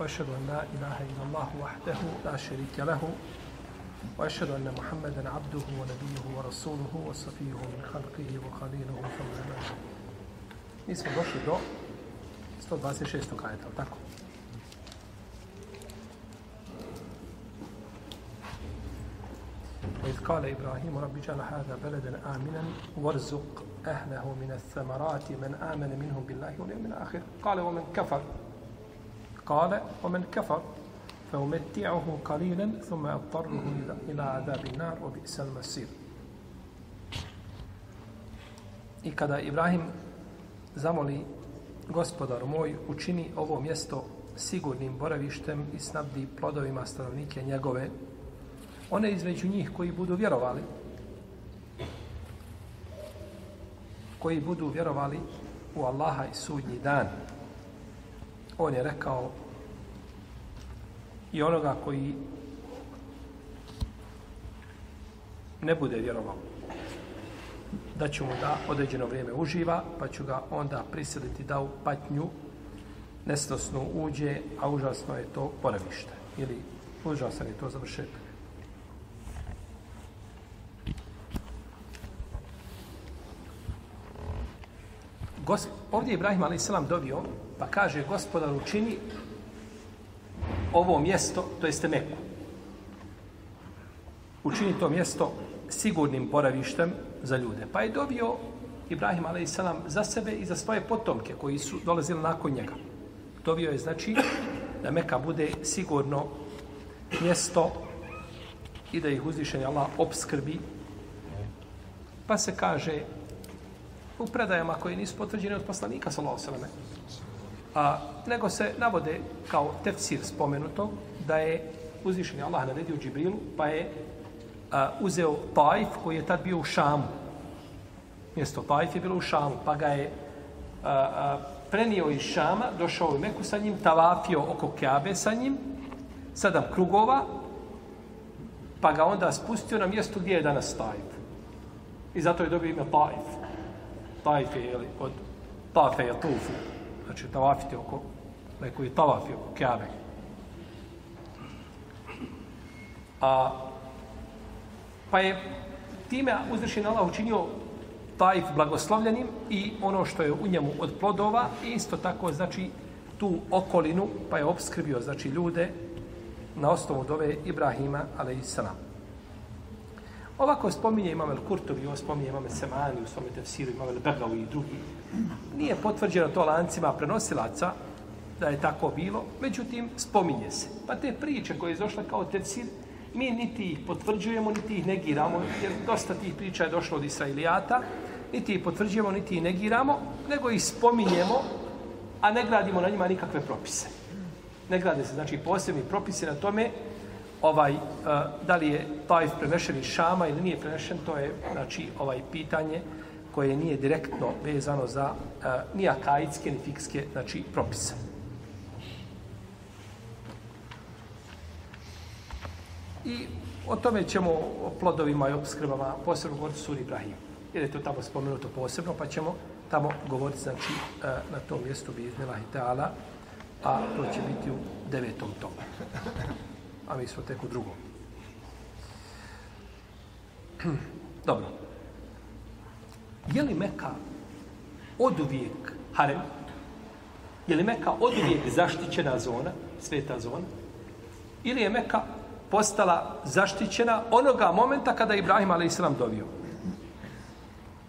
وأشهد أن لا إله إلا الله وحده لا شريك له وأشهد أن محمدا عبده ونبيه ورسوله وصفيه من خلقه وخليله بعد Mi smo došli do 126. ajeta? وإذ قال إبراهيم رب اجعل هذا بلدا آمنا وارزق أهله من الثمرات من آمن منهم بالله واليوم الآخر قال ومن كفر قال ومن كفر فأمتعه قليلا ثم أضطره إلى عذاب النار وبئس المسير I kada Ibrahim zamoli gospodaru moj učini ovo mjesto sigurnim boravištem i snabdi plodovima stanovnike njegove, one između njih koji budu vjerovali, koji budu vjerovali u Allaha i sudnji dan. On je rekao, i onoga koji ne bude vjerovao da ću mu da određeno vrijeme uživa, pa ću ga onda prisiliti da u patnju nesnosno uđe, a užasno je to boravište. Ili užasan je to završetak. Gosp... ovdje je Ibrahim a.s. dobio, pa kaže gospodar učini ovo mjesto, to jeste Meku. Učini to mjesto sigurnim boravištem za ljude. Pa je dobio Ibrahim a.s. za sebe i za svoje potomke koji su dolazili nakon njega. Dobio je znači da Meka bude sigurno mjesto i da ih uzvišenje Allah obskrbi. Pa se kaže u predajama koje nisu potvrđene od poslanika sallallahu alejhi ve. A nego se navode kao tefsir spomenuto da je uzvišeni Allah naredio Džibrilu, pa je a, uzeo Taif koji je tad bio u Šamu. Mjesto Taif je bilo u Šamu, pa ga je a, a, prenio iz Šama, došao u Meku sa njim, tavafio oko Keabe sa njim, sedam krugova, pa ga onda spustio na mjesto gdje je danas Taif. I zato je dobio ime Taif. Taif je jeli, od tafe je tufu. Znači tavafite oko, neko je tavafi oko Kjabe. A, pa je time uzrešen Allah učinio Tajf blagoslovljenim i ono što je u njemu od plodova i isto tako znači tu okolinu pa je obskrbio znači ljude na osnovu dove Ibrahima alejsalam. Ovako spominje Imam El-Kurtovi, ovo spominje Imam El-Semani, u svome tefsiru Imam El-Begavi i drugi. Nije potvrđeno to lancima prenosilaca da je tako bilo, međutim spominje se. Pa te priče koje je došla kao tefsir, mi niti ih potvrđujemo, niti ih negiramo, jer dosta tih priča je došlo od Israilijata, niti ih potvrđujemo, niti ih negiramo, nego ih spominjemo, a ne gradimo na njima nikakve propise. Ne grade se, znači, posebni propisi na tome, ovaj, eh, da li je Tajf prenešen iz Šama ili nije prenešen, to je znači, ovaj pitanje koje nije direktno vezano za uh, ni akaidske, ni fikske znači, propise. I o tome ćemo o plodovima i obskrbama posebno govoriti suri Ibrahim. Jer je to tamo spomenuto posebno, pa ćemo tamo govoriti znači, uh, na tom mjestu bi iznila Teala, a to će biti u devetom tomu a mi smo tek u drugom. Dobro. Je li Meka od uvijek harem? Je li Meka od uvijek zaštićena zona, sveta zona? Ili je Meka postala zaštićena onoga momenta kada je Ibrahim a.s. dovio?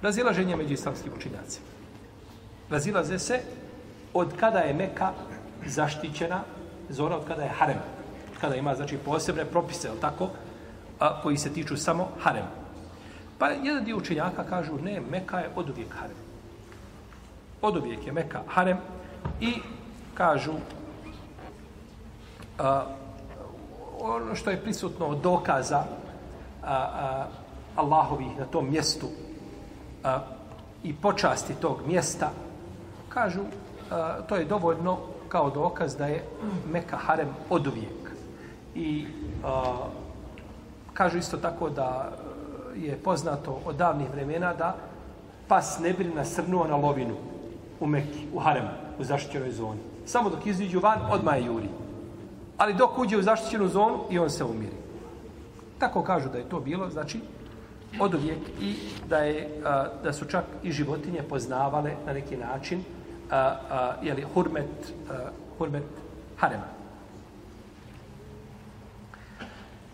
Razilaženje među islamskim učinjacima. Razilaze se od kada je Meka zaštićena zona, od kada je harem kada ima znači posebne propise, je tako, a, koji se tiču samo harema. Pa jedan dio učenjaka kažu, ne, Meka je od uvijek harem. Od uvijek je Meka harem i kažu a, ono što je prisutno od dokaza a, a, Allahovih na tom mjestu a, i počasti tog mjesta, kažu, a, to je dovoljno kao dokaz da je Meka harem od uvijek. I a, kažu isto tako da je poznato od davnih vremena da pas ne bi nasrnuo na lovinu u Mekki, u haremu, u zaštićenoj zoni. Samo dok iziđu van, odmah je juri. Ali dok uđe u zaštićenu zonu i on se umiri. Tako kažu da je to bilo, znači, od uvijek i da, je, a, da su čak i životinje poznavale na neki način a, a, jeli, hurmet, a, hurmet harema.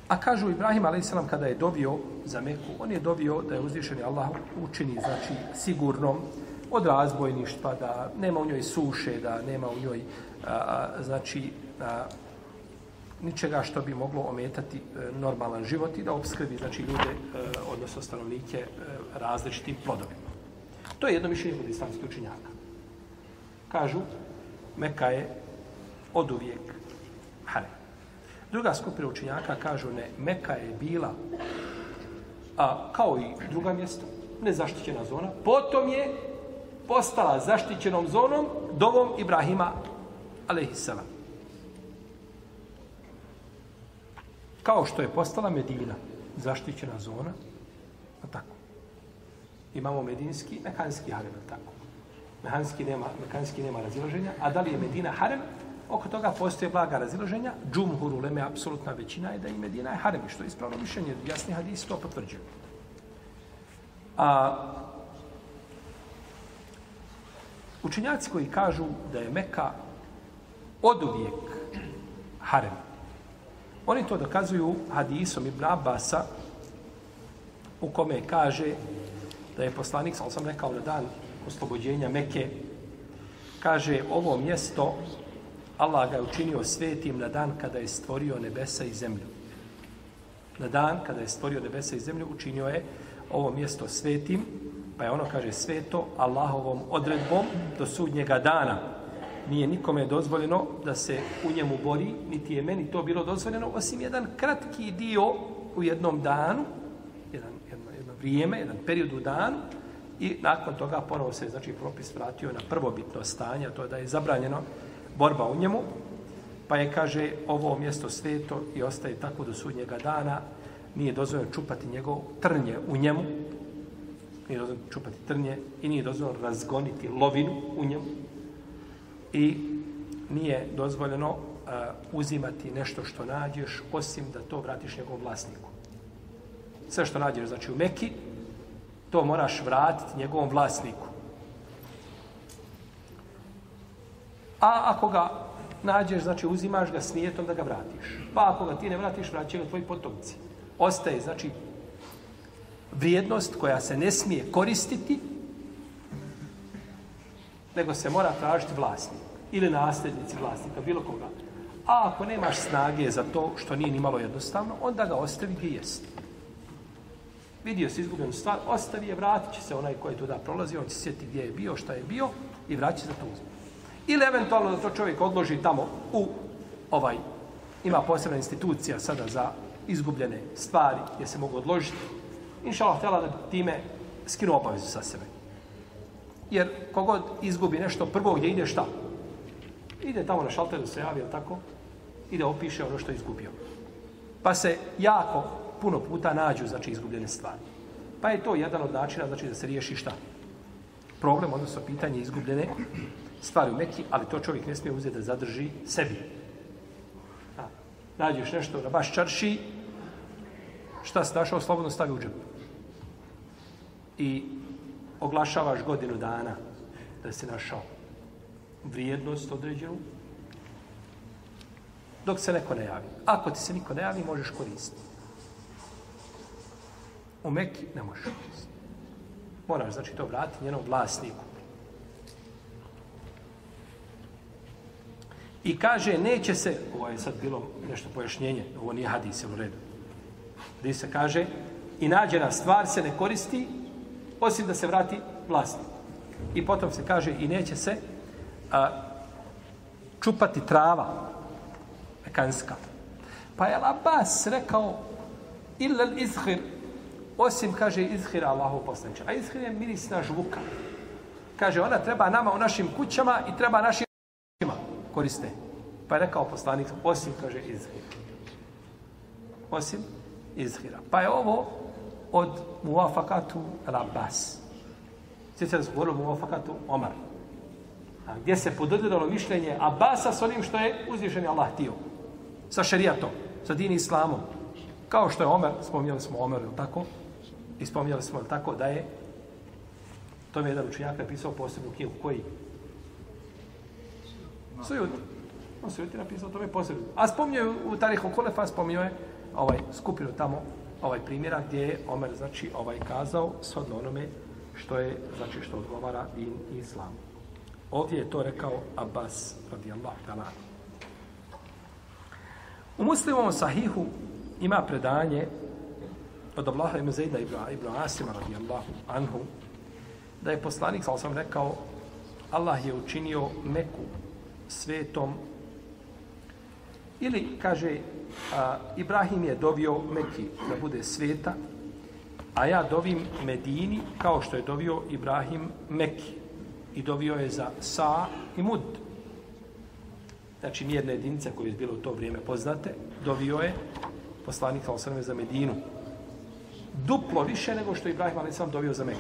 A kažu Ibrahim a.s. kada je dobio za Meku, on je dobio da je uzvišeni Allah učini, znači, sigurnom od razbojništva, da nema u njoj suše, da nema u njoj, a, a, znači, a, ničega što bi moglo ometati e, normalan život i da obskrbi znači ljude e, odnosno stanovnike e, različitim plodovima. To je jedno mišljenje kod islamskih učinjaka. Kažu, Meka je od uvijek harem. Druga skupina učinjaka kažu ne, Meka je bila a, kao i druga mjesta, nezaštićena zona, potom je postala zaštićenom zonom dovom Ibrahima alaihissalam. Kao što je postala Medina, zaštićena zona, a tako. Imamo medinski, mekanski harem, tako. Mehanski nema, mekanski nema razilaženja, a da li je Medina harem, oko toga postoje blaga razilaženja. Džumhur uleme, apsolutna većina je da i Medina je harem, što je ispravno mišljenje, jasni hadis to potvrđuju. A, učenjaci koji kažu da je Meka od uvijek harem, Oni to dokazuju hadisom Ibn Abasa u kome kaže da je poslanik, sam sam rekao na dan oslobođenja Meke, kaže ovo mjesto Allah ga je učinio svetim na dan kada je stvorio nebesa i zemlju. Na dan kada je stvorio nebesa i zemlju učinio je ovo mjesto svetim, pa je ono kaže sveto Allahovom odredbom do sudnjega dana nije nikome dozvoljeno da se u njemu bori, niti je meni to bilo dozvoljeno, osim jedan kratki dio u jednom danu, jedan, jedno, jedno vrijeme, jedan period u danu, i nakon toga ponovo se znači propis vratio na prvobitno stanje, to je da je zabranjeno borba u njemu, pa je, kaže, ovo mjesto sveto i ostaje tako do sudnjega dana, nije dozvoljeno čupati njegov trnje u njemu, nije dozvoljeno čupati trnje i nije dozvoljeno razgoniti lovinu u njemu, i nije dozvoljeno uh, uzimati nešto što nađeš osim da to vratiš njegovom vlasniku. Sve što nađeš znači u Meki, to moraš vratiti njegovom vlasniku. A ako ga nađeš, znači uzimaš ga s nijetom da ga vratiš. Pa ako ga ti ne vratiš, vraćaju ga tvoji potomci. Ostaje, znači, vrijednost koja se ne smije koristiti nego se mora tražiti vlasnik ili nasljednici vlasnika, bilo koga. A ako nemaš snage za to što nije ni malo jednostavno, onda ga ostavi gdje jest. Vidio si izgubljenu stvar, ostavi je, vratit će se onaj koji je tuda prolazi, on će sjeti gdje je bio, šta je bio i vraći se to uzme. Ili eventualno da to čovjek odloži tamo u ovaj, ima posebna institucija sada za izgubljene stvari gdje se mogu odložiti. Inša Allah, htjela da time skinu obavezu sa sebe. Jer kogod izgubi nešto prvo gdje ide šta? Ide tamo na šalteru se javi, tako? Ide opiše ono što je izgubio. Pa se jako puno puta nađu, znači, izgubljene stvari. Pa je to jedan od načina, znači, da se riješi šta? Problem, odnosno pitanje izgubljene stvari u Meki, ali to čovjek ne smije uzeti da zadrži sebi. A, nađeš nešto na baš čarši, šta si našao, slobodno stavi u džep. I oglašavaš godinu dana da se našao vrijednost određenu dok se neko ne javi. Ako ti se niko ne javi, možeš koristiti. U Meki ne možeš koristiti. Moraš, znači, to vratiti njenom vlasniku. I kaže, neće se, ovo je sad bilo nešto pojašnjenje, ovo nije hadis, u redu. Gdje se kaže, i nađena stvar se ne koristi, osim da se vrati vlasnik. I potom se kaže i neće se a, čupati trava. Mekanska. Pa je Abbas rekao, illa izhir, osim, kaže, izhir Allahu poslanče. A izhir je mirisna žvuka. Kaže, ona treba nama u našim kućama i treba našim koriste. Pa je rekao poslanik, osim, kaže, izhira. Osim izhira. Pa je ovo od muafakatu al-Abbas. Sjećate se govorilo muafakatu Omar. A gdje se pododiralo mišljenje Abasa s onim što je uzvišen Allah htio. Sa šerijatom, sa dini islamom. Kao što je Omer, spominjali smo Omer, ili tako? I spominjali smo, ili tako, da je to mi je jedan učenjak napisao posebnu knjigu koji Sujut. On Sujut je napisao, tome posebno. A spominje u Tarihu Kolefa, spominjao je ovaj skupinu tamo ovaj primjera gdje je Omer znači ovaj kazao shodno onome što je znači što odgovara din islam. Ovdje je to rekao Abbas radijallahu ta'ala. U muslimovom sahihu ima predanje od Allaha ibn Zejda ibn, ibn Asima radijallahu anhu da je poslanik, sal sam rekao, Allah je učinio Meku svetom ili kaže a, Ibrahim je dovio Meki da bude sveta, a ja dovim Medini kao što je dovio Ibrahim Meki. I dovio je za Sa i Mud. Znači, mjerne jedinice koje je bilo u to vrijeme poznate, dovio je poslanik Al-Salame za Medinu. Duplo više nego što je Ibrahim ali sam dovio za Meku.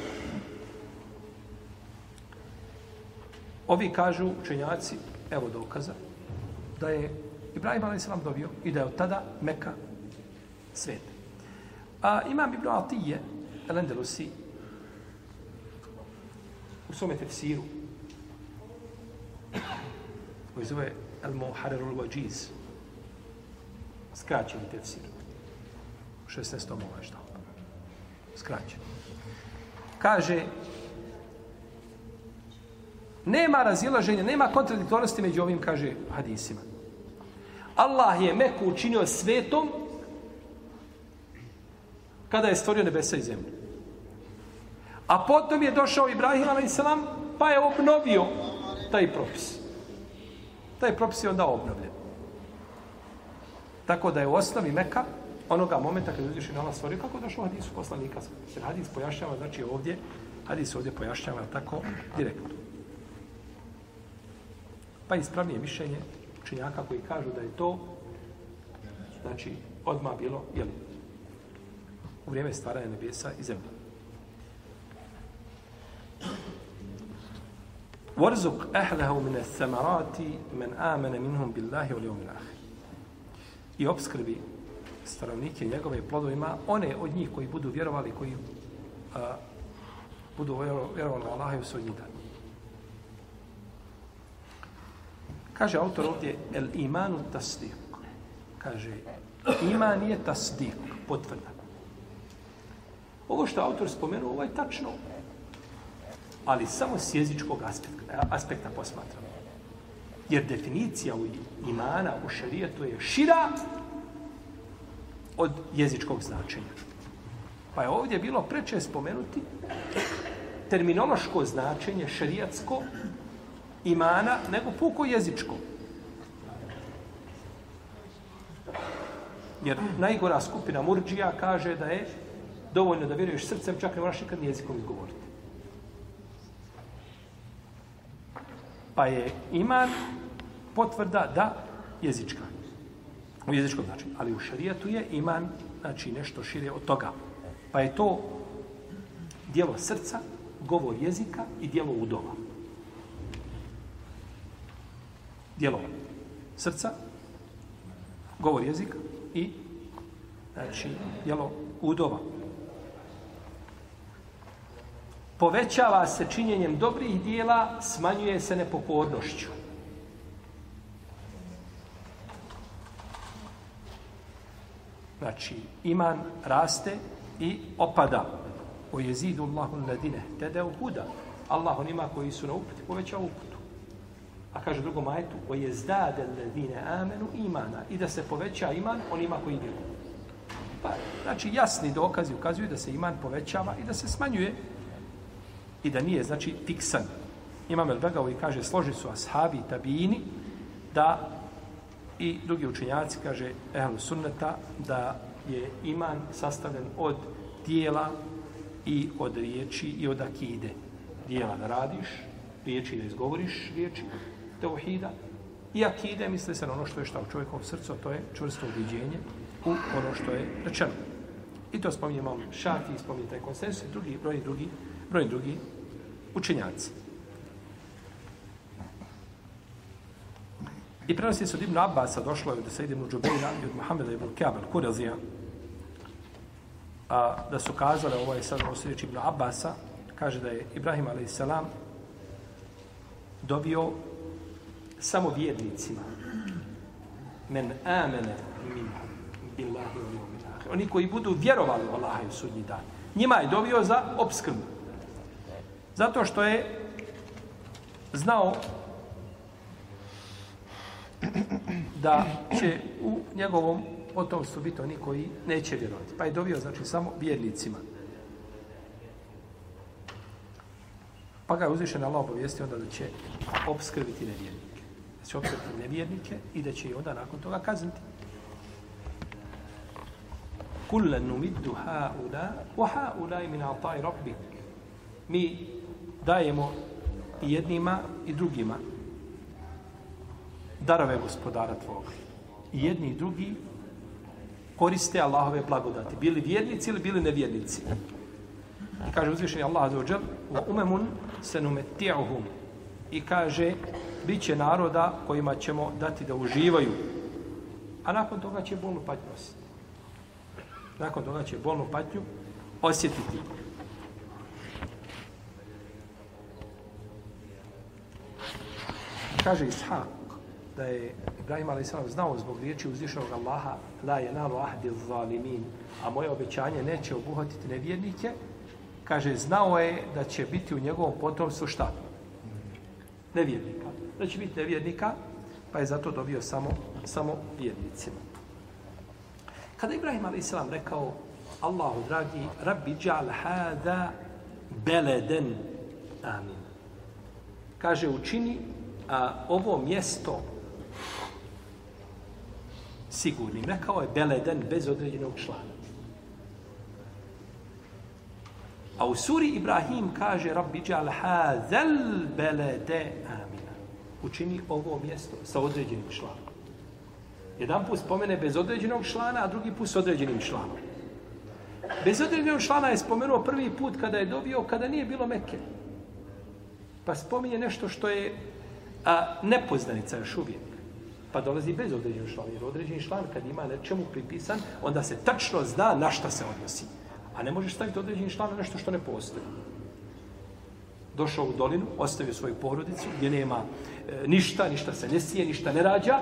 Ovi kažu učenjaci, evo dokaza, da je Ibrahim a.s. dobio i da je od tada Meka svet. A imam Ibn Atije, El u svome tefsiru, koji zove El Muharrerul Wajiz, skraćen tefsir, u 16. ovaj što. Skraćen. Kaže, nema razilaženja, nema kontradiktornosti među ovim, kaže, hadisima. Allah je Meku učinio svetom kada je stvorio nebesa i zemlju. A potom je došao Ibrahim a.s. pa je obnovio taj propis. Taj propis je onda obnovljen. Tako da je u osnovi Meka onoga momenta kada je uzvišen Allah stvorio, kako je došao hadisu poslanika. Jer hadis pojašnjava, znači ovdje, hadis ovdje pojašnjava tako direktno. Pa ispravnije mišljenje učenjaka koji kažu da je to znači odma bilo jeli, u vrijeme stvaranja nebesa i zemlje. Warzuk ahlahu min as-samarati man amana minhum billahi wal yawmil akhir. I obskrbi stanovnike njegove plodovima, one od njih koji budu vjerovali, koji a, budu vjerovali na Allaha i u sudnji dan. Kaže autor ovdje, el imanu tasdik. Kaže, iman je tasdik, potvrda. Ovo što autor spomenuo, ovo je tačno. Ali samo s jezičkog aspekta, aspekta posmatramo. Jer definicija u imana u šarijetu je šira od jezičkog značenja. Pa je ovdje bilo preče spomenuti terminološko značenje šarijatsko imana nego puko jezičko. Jer najgora skupina murđija kaže da je dovoljno da vjeruješ srcem, čak ne moraš nikad jezikom izgovoriti. Pa je iman potvrda da jezička. U jezičkom značenju. Ali u šarijatu je iman znači nešto šire od toga. Pa je to dijelo srca, govor jezika i dijelo udova dijelova srca, govor jezik i znači jelo udova. Povećava se činjenjem dobrih dijela, smanjuje se nepokornošću. Znači, iman raste i opada. O jezidu Allahu ladine, tede u huda. Allah onima koji su na uputi povećao uputu. A kaže drugom majetu, o je zdade ledine amenu imana. I da se poveća iman onima koji vjeruju. Pa, znači, jasni dokazi ukazuju da se iman povećava i da se smanjuje. I da nije, znači, fiksan. Imam El Begavi kaže, složi su ashabi i tabini da i drugi učenjaci, kaže Ehlu Sunneta, da je iman sastavljen od dijela i od riječi i od akide. Dijela da radiš, riječi da izgovoriš riječi, teuhida, i akide misli se na ono što je šta u čovjekovom srcu, to je čvrsto ubiđenje u ono što je rečeno. I to spominje imam šafi, spominje taj konsensus i drugi, broj drugi, broj drugi učenjaci. I prenosi se od Ibn Abbasa, došlo je od Sejde ibn Džubeira i od Muhammeda ibn Kabel, Kurazija, a, da su kazale, ovo je sad ono osjeći Ibn Abbasa, kaže da je Ibrahim a.s. dobio samo vjernicima. Men amene min billahi wa yawmil akhir. Oni koji budu vjerovali u Allaha i u sudnji dan. Njima je dobio za obskrbu. Zato što je znao da će u njegovom potomstvu biti oni koji neće vjerovati. Pa je dobio, znači, samo vjernicima. Pa ga je uzvišen Allah obavijestio onda da će obskrbiti nevjernike. Znači, će obskrbiti nevjernike i da će i onda nakon toga kazniti. Kullen numiddu ha'ula wa ha'ula min atai rabbi. Mi dajemo i jednima i drugima darove gospodara tvoga. I jedni i drugi koriste Allahove blagodati. Bili vjernici ili bili nevjernici. I kaže uzvišenje Allah azza wa wa umemun senumeti'uhum. I kaže bit će naroda kojima ćemo dati da uživaju. A nakon toga će bolnu patnju osjetiti. Nakon toga će bolnu patnju osjetiti. Kaže Ishak, da je Ibrahim a.s. znao zbog riječi uzvišenog Allaha la je nalu ahdi zalimin, a moje obećanje neće obuhatiti nevjernike, kaže, znao je da će biti u njegovom potomstvu šta? Nevjernika. Da će biti nevjernika, pa je zato dobio samo, samo vjernicima. Kada Ibrahim a.s. rekao, Allahu dragi, rabbi džal hada beleden, amin. Kaže, učini a, ovo mjesto sigurnim. Rekao je beleden bez određenog člana. A u suri Ibrahim kaže Rabbi džal hazel belede amina. Učini ovo mjesto sa određenim članom. Jedan put spomene bez određenog člana, a drugi put s određenim članom. Bez određenog člana je spomenuo prvi put kada je dobio, kada nije bilo meke. Pa spominje nešto što je a, nepoznanica još uvijek pa dolazi bez određenog člana. Jer određeni član kad ima nečemu pripisan, onda se tačno zna na šta se odnosi. A ne možeš staviti određeni član na nešto što ne postoji. Došao u dolinu, ostavio svoju porodicu gdje nema e, ništa, ništa se ne sije, ništa ne rađa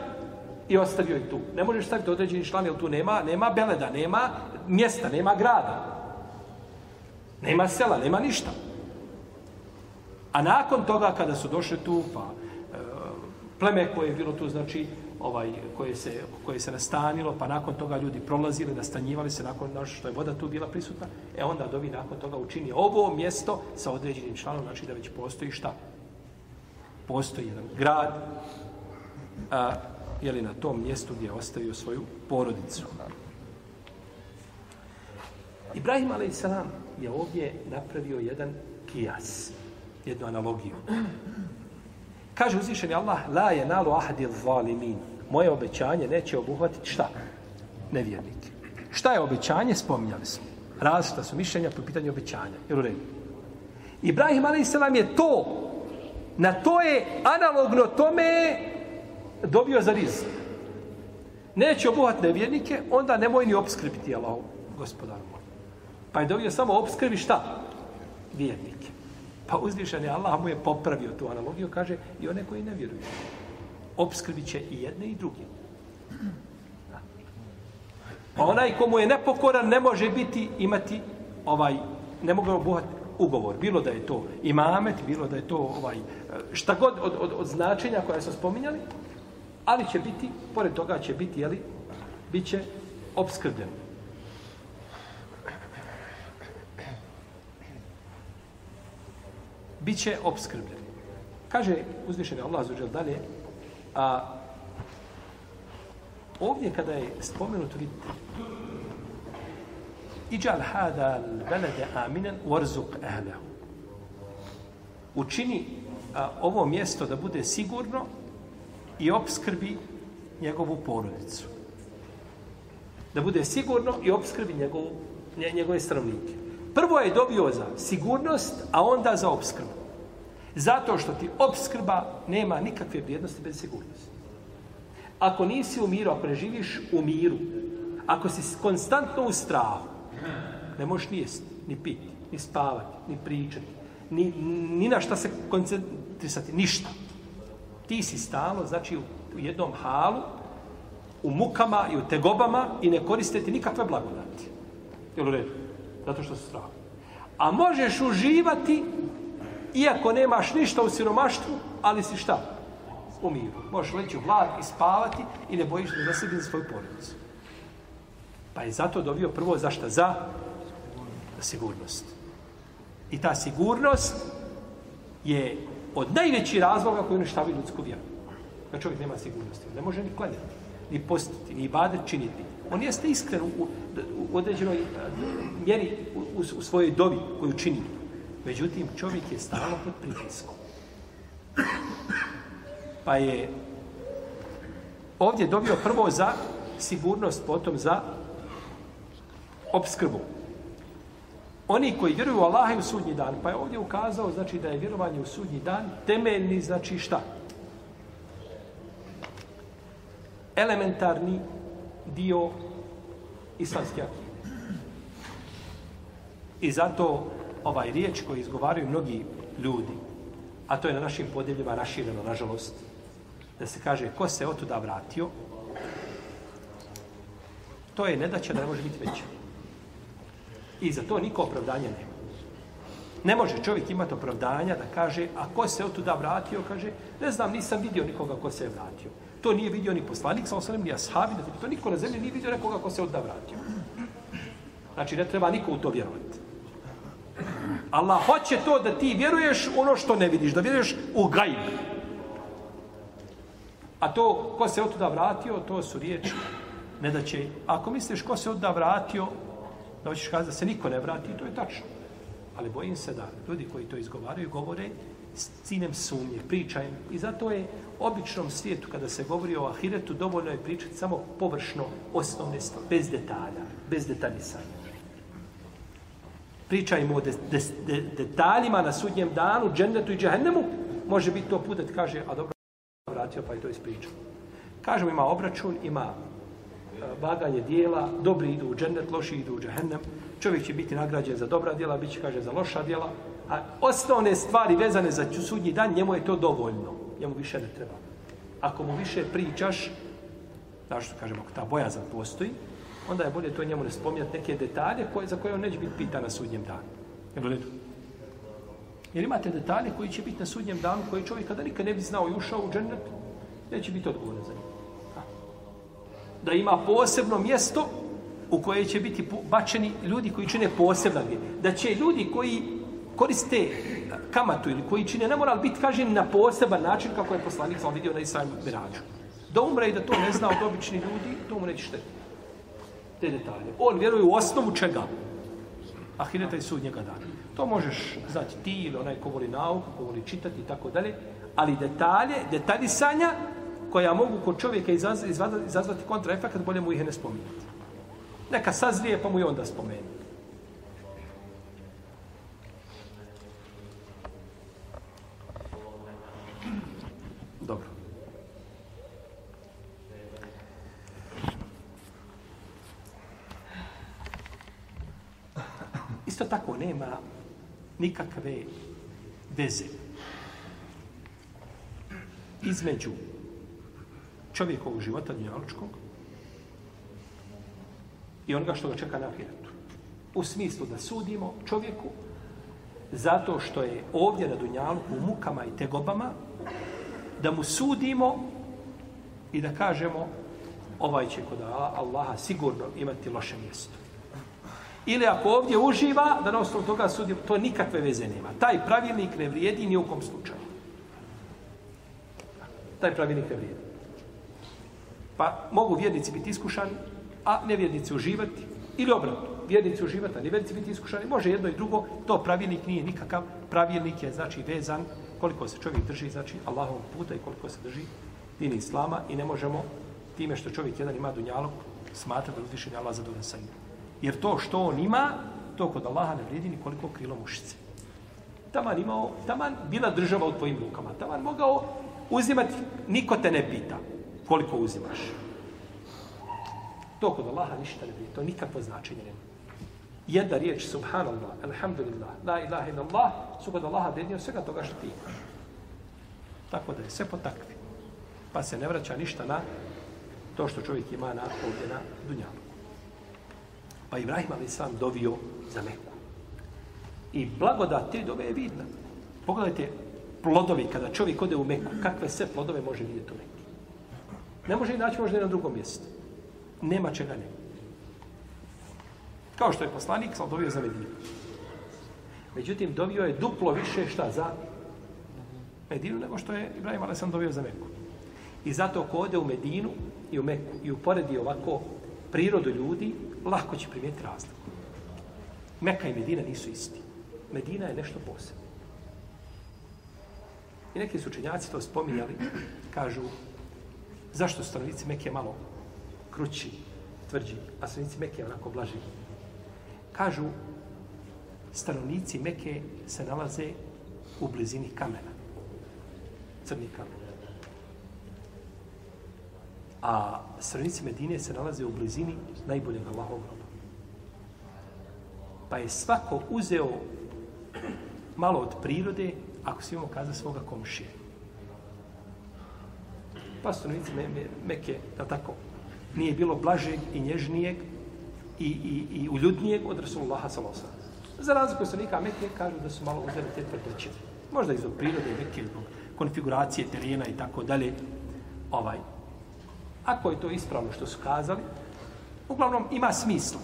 i ostavio je tu. Ne možeš staviti određeni član jer tu nema, nema beleda, nema mjesta, nema grada. Nema sela, nema ništa. A nakon toga kada su došli tu, pa e, pleme koje je bilo tu, znači, ovaj koje se koje se nastanilo, pa nakon toga ljudi prolazili, nastanjivali se nakon što je voda tu bila prisutna, e onda dobi nakon toga učini ovo mjesto sa određenim članom, znači da već postoji šta? Postoji jedan grad, a, je li na tom mjestu gdje je ostavio svoju porodicu. Ibrahim a.s. je ovdje napravio jedan kijas, jednu analogiju. Kaže uzvišeni Allah, la je nalu ahdil zalimin. Moje obećanje neće obuhvatiti šta? Nevjernike. Šta je obećanje? Spominjali smo. Različita su mišljenja po pitanju obećanja. Jer u redu. Ibrahim a.s. je to, na to je analogno tome dobio za rizik. Neće obuhvatiti nevjernike, onda nemoj ni obskrbiti Allahom, gospodaru moj. Pa je dobio samo obskrbi šta? Vjernike. Pa uzvišen je Allah mu je popravio tu analogiju, kaže i one koji ne vjeruju. Obskrbit će i jedne i druge. A onaj komu je nepokoran ne može biti imati ovaj, ne mogu obuhati ugovor. Bilo da je to imamet, bilo da je to ovaj, šta god od, od, od značenja koja smo spominjali, ali će biti, pored toga će biti, jeli, bit će obskrbljen. Bit će obskrbljeni. Kaže uzvišeni Allah za dalje, a ovdje kada je spomenuto, vidite, Iđal hada belede aminen warzuk ehlehu. Učini a, ovo mjesto da bude sigurno i obskrbi njegovu porodicu. Da bude sigurno i obskrbi njegovu, nje, njegove stanovnike. Prvo je dobio za sigurnost, a onda za obskrbu. Zato što ti obskrba nema nikakve vrijednosti bez sigurnosti. Ako nisi u miru, ako ne živiš u miru, ako si konstantno u strahu, ne možeš ni jesti, ni piti, ni spavati, ni pričati, ni, ni na šta se koncentrisati, ništa. Ti si stalo, znači, u, u jednom halu, u mukama i u tegobama i ne koristiti nikakve blagodati. Jel u redu? Zato što se strah. A možeš uživati, iako nemaš ništa u siromaštvu, ali si šta? U miru. Možeš leći u vlad i spavati i ne bojiš da sebi za svoju porodicu. Pa je zato dobio prvo za šta? Za sigurnost. I ta sigurnost je od najvećih razloga koji uništavaju ljudsku vjeru. Da čovjek nema sigurnosti. Ne može ni klanjati, ni postiti, ni ibadet činiti. On jeste iskren u, u određenoj e, mjeri u, u, u svojoj dobi koju čini. Međutim, čovjek je stalno pod pritiskom. Pa je ovdje dobio prvo za sigurnost, potom za obskrbu. Oni koji vjeruju u Allaha i u sudnji dan, pa je ovdje ukazao znači da je vjerovanje u sudnji dan temeljni, znači šta? Elementarni dio islamske akide. I zato ovaj riječ koji izgovaraju mnogi ljudi, a to je na našim podjeljima rašireno, nažalost, da se kaže ko se otuda vratio, to je nedaća da ne može biti veća. I za to niko opravdanja nema. Ne može čovjek imati opravdanja da kaže, a ko se otuda vratio, kaže, ne znam, nisam vidio nikoga ko se je vratio. To nije vidio ni poslanik, sa osanem, ni ashabi, to niko na zemlji nije vidio nekoga ko se odda vratio. Znači, ne treba niko u to vjerovati. Allah hoće to da ti vjeruješ ono što ne vidiš, da vjeruješ u gajb. A to, ko se od vratio, to su riječi. Ne da će, ako misliš ko se od vratio, da hoćeš kazati da se niko ne vrati, to je tačno. Ali bojim se da ljudi koji to izgovaraju, govore s ciljem sumnje, pričaj. I zato je običnom svijetu, kada se govori o ahiretu, dovoljno je pričati samo površno osnovne stvari, bez detalja, bez detaljisanja. Pričajmo o de, de, de, detaljima na sudnjem danu, džennetu i džehennemu, može biti to put da kaže, a dobro, vratio pa i to ispričao. Kažemo, ima obračun, ima e, vaganje dijela, dobri idu u džennet, loši idu u džahennem, čovjek će biti nagrađen za dobra dijela, bit će kaže za loša dijela, a osnovne stvari vezane za sudnji dan, njemu je to dovoljno, njemu više ne treba. Ako mu više pričaš, znaš što kažemo, ako ta bojazan postoji, onda je bolje to njemu ne spominjati neke detalje koje, za koje on neće biti pitan na sudnjem danu. Jel u redu? Jer imate detalje koji će biti na sudnjem danu, koji čovjek kada nikad ne bi znao i ušao u džennet, neće biti odgovoran za njih da ima posebno mjesto u koje će biti bačeni ljudi koji čine posebna Da će ljudi koji koriste kamatu ili koji čine ne mora biti kažen na poseban način kako je poslanik sam vidio na Israelu Mirađu. Da umre i da to ne zna od obični ljudi, to mu neće šteti. Te detalje. On vjeruje u osnovu čega? Ahireta i sudnjega dana. To možeš znati ti ili onaj ko voli nauku, ko voli čitati i tako dalje. Ali detalje, detaljisanja koja mogu kod čovjeka izazvati, izazvati kontraefekt, bolje mu ih ne spominjati. Neka sazrije, pa mu i onda spomenuti. Dobro. Isto tako nema nikakve veze između čovjekovog života dnjaličkog i onoga što ga čeka na ahiretu. U smislu da sudimo čovjeku zato što je ovdje na dunjalu u mukama i tegobama da mu sudimo i da kažemo ovaj će kod Allaha sigurno imati loše mjesto. Ili ako ovdje uživa, da na osnovu toga sudi, to nikakve veze nema. Taj pravilnik ne vrijedi ni u kom slučaju. Taj pravilnik ne vrijedi. Pa mogu vjernici biti iskušani, a nevjernici uživati. Ili obratno, vjernici uživati, a nevjernici biti iskušani. Može jedno i drugo, to pravilnik nije nikakav. Pravilnik je, znači, vezan koliko se čovjek drži, znači, Allahov puta i koliko se drži dini Islama i ne možemo time što čovjek jedan ima dunjalog smatra da uzvišen Allah zadovoljan sa njim. Jer to što on ima, to kod Allaha ne vrijedi nikoliko krilo mušice. Taman imao, taman bila država u tvojim rukama. Taman mogao uzimati, niko te ne pita koliko uzimaš. To kod Allaha ništa ne vrijedi. To nikakvo značenje nema. Jedna riječ, subhanallah, alhamdulillah, la ilaha illallah, su kod Allaha vrednije svega toga što ti imaš. Tako da je sve po takvi. Pa se ne vraća ništa na to što čovjek ima na ovdje na dunjalu. Pa Ibrahim ali sam dovio za Meku. I blagodat te dove je vidna. Pogledajte plodovi kada čovjek ode u Meku, kakve sve plodove može vidjeti u Meku. Ne može i naći možda na drugom mjestu. Nema čega ne. Kao što je poslanik, sam dovio za Medinu. Međutim, dovio je duplo više šta za Medinu nego što je Ibrahim ali sam dovio za Meku. I zato ko ode u Medinu i u Meku i uporedi ovako prirodu ljudi, lako će primijeti razliku. Meka i Medina nisu isti. Medina je nešto posebno. I neki su učenjaci to spominjali, kažu, zašto stanovnici Mekke malo krući, tvrđi, a stanovnici Mekke onako blaži. Kažu, stanovnici Mekke se nalaze u blizini kamena. Crni kamena. A stanovnici Medine se nalaze u blizini najboljeg Allahovog groba. Pa je svako uzeo malo od prirode, ako si imamo kaza svoga komšije. Pa stanovnici me, me, Meke, da tako, nije bilo blažeg i nježnijeg i, i, i uljudnijeg od Rasulullaha salosa. Za razliku stanovnika Meke kažu da su malo uzeli te tvrdoće. Možda iz prirode Meke, zbog konfiguracije terena i tako dalje. Ovaj, Ako je to ispravno što su kazali, uglavnom ima smisla.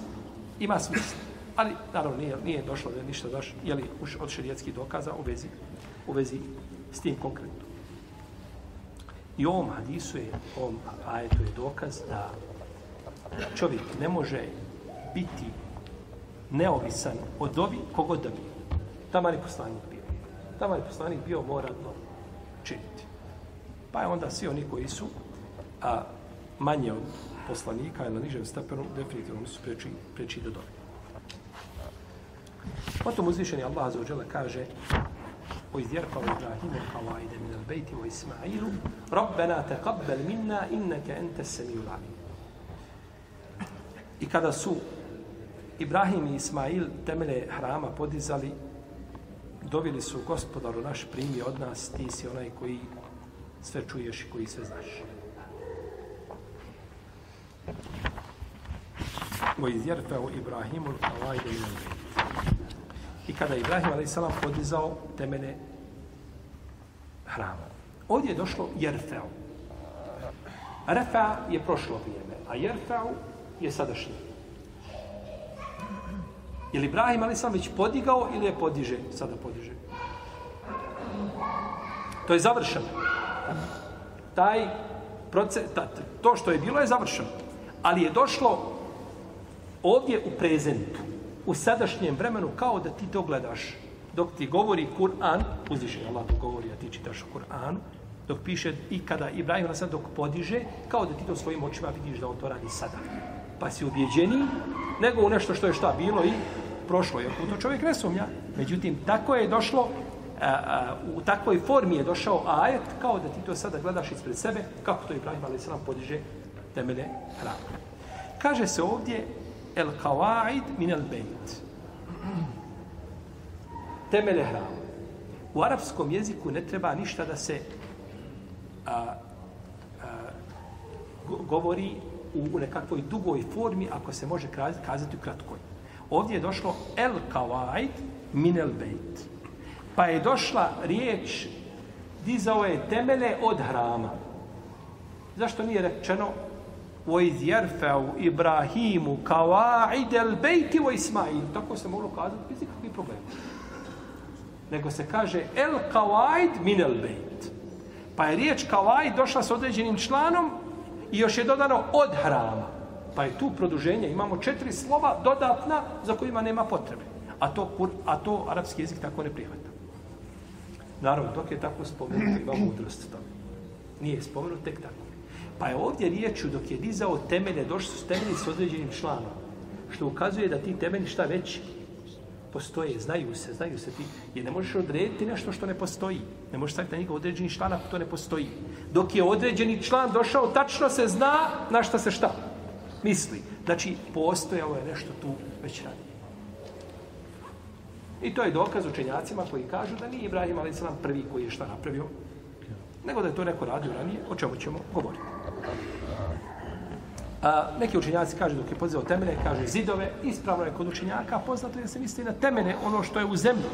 Ima smisla. Ali, naravno, nije, nije došlo da ništa daš, jeli, od šerijetskih dokaza u vezi, u vezi s tim konkretno. I ovom hadisu je, ovom ajetu je dokaz da čovjek ne može biti neovisan od ovi kogod da bi. Tamo je poslanik bio. Tamo je poslanik bio mora to činiti. Pa je onda svi oni koji su a, manje od poslanika ili na nižem stepenu, definitivno su preči, preči do dobi. Potom uzvišeni Allah za uđele kaže o izjerkao Ibrahimu kao ajde min al bejti o Ismailu Rabbena te kabbel minna inneke ente semiju lani. I kada su Ibrahim i Ismail temele hrama podizali, dovili su gospodaru naš primi od nas, ti si onaj koji sve čuješ i koji sve znaš. Wa izjerfeu Ibrahimu l'kavajde i. I kada je Ibrahim a.s. podizao temene hrama. Ovdje je došlo jerfeu. Refa je prošlo vrijeme, a jerfeu je sadašnje. Je li Ibrahim a.s. već podigao ili je podiže? Sada podiže. To je završeno. Taj proces, ta, to što je bilo je završeno. Ali je došlo ovdje u prezentu, u sadašnjem vremenu, kao da ti to gledaš. Dok ti govori Kur'an, uzviše Allah dok govori, a ti čitaš Kur'an, dok piše i kada Ibrahim na dok podiže, kao da ti to svojim očima vidiš da on to radi sada. Pa si ubjeđeni, nego u nešto što je šta bilo i prošlo je. U to čovjek ne sumnja. Međutim, tako je došlo, a, a, u takvoj formi je došao ajet, kao da ti to sada gledaš ispred sebe, kako to Ibrahim ali podiže temele hrama. Kaže se ovdje, el kawaid min el bejt. Temele hrama. U arapskom jeziku ne treba ništa da se a, a, govori u nekakvoj dugoj formi ako se može kazati u kratkoj. Ovdje je došlo el kawaid min el bejt. Pa je došla riječ dizao je temele od hrama. Zašto nije rečeno وَإِذْ يَرْفَعُ إِبْرَاهِيمُ كَوَاعِدَ الْبَيْتِ وَإِسْمَعِيلُ Tako se moglo kazati bez ikakvih problema. Nego se kaže el kawaid min el bejt. Pa je riječ kawaid došla s određenim članom I još je dodano od hrama. Pa je tu produženje. Imamo četiri slova dodatna za kojima nema potrebe. A to, kur- a to arapski jezik tako ne prihvata. Naravno, dok je tako spomenuto, ima mudrost tome. Nije spomenut tek tako. Pa je ovdje riječu, dok je dizao temelje, došli su temelji s određenim članom. Što ukazuje da ti temelji šta već postoje, znaju se, znaju se ti. Jer ne možeš odrediti nešto što ne postoji. Ne možeš staviti na njega određeni član ako to ne postoji. Dok je određeni član došao, tačno se zna na šta se šta misli. Znači, postojalo je nešto tu već ranije. I to je dokaz učenjacima koji kažu da nije Ibrahim a.s. prvi koji je šta napravio, nego da je to neko radio ranije, o čemu ćemo govoriti. A, neki učenjaci kažu dok je podizao temene, kaže zidove, ispravno je kod učenjaka, poznato je da se misli na temene, ono što je u zemlji,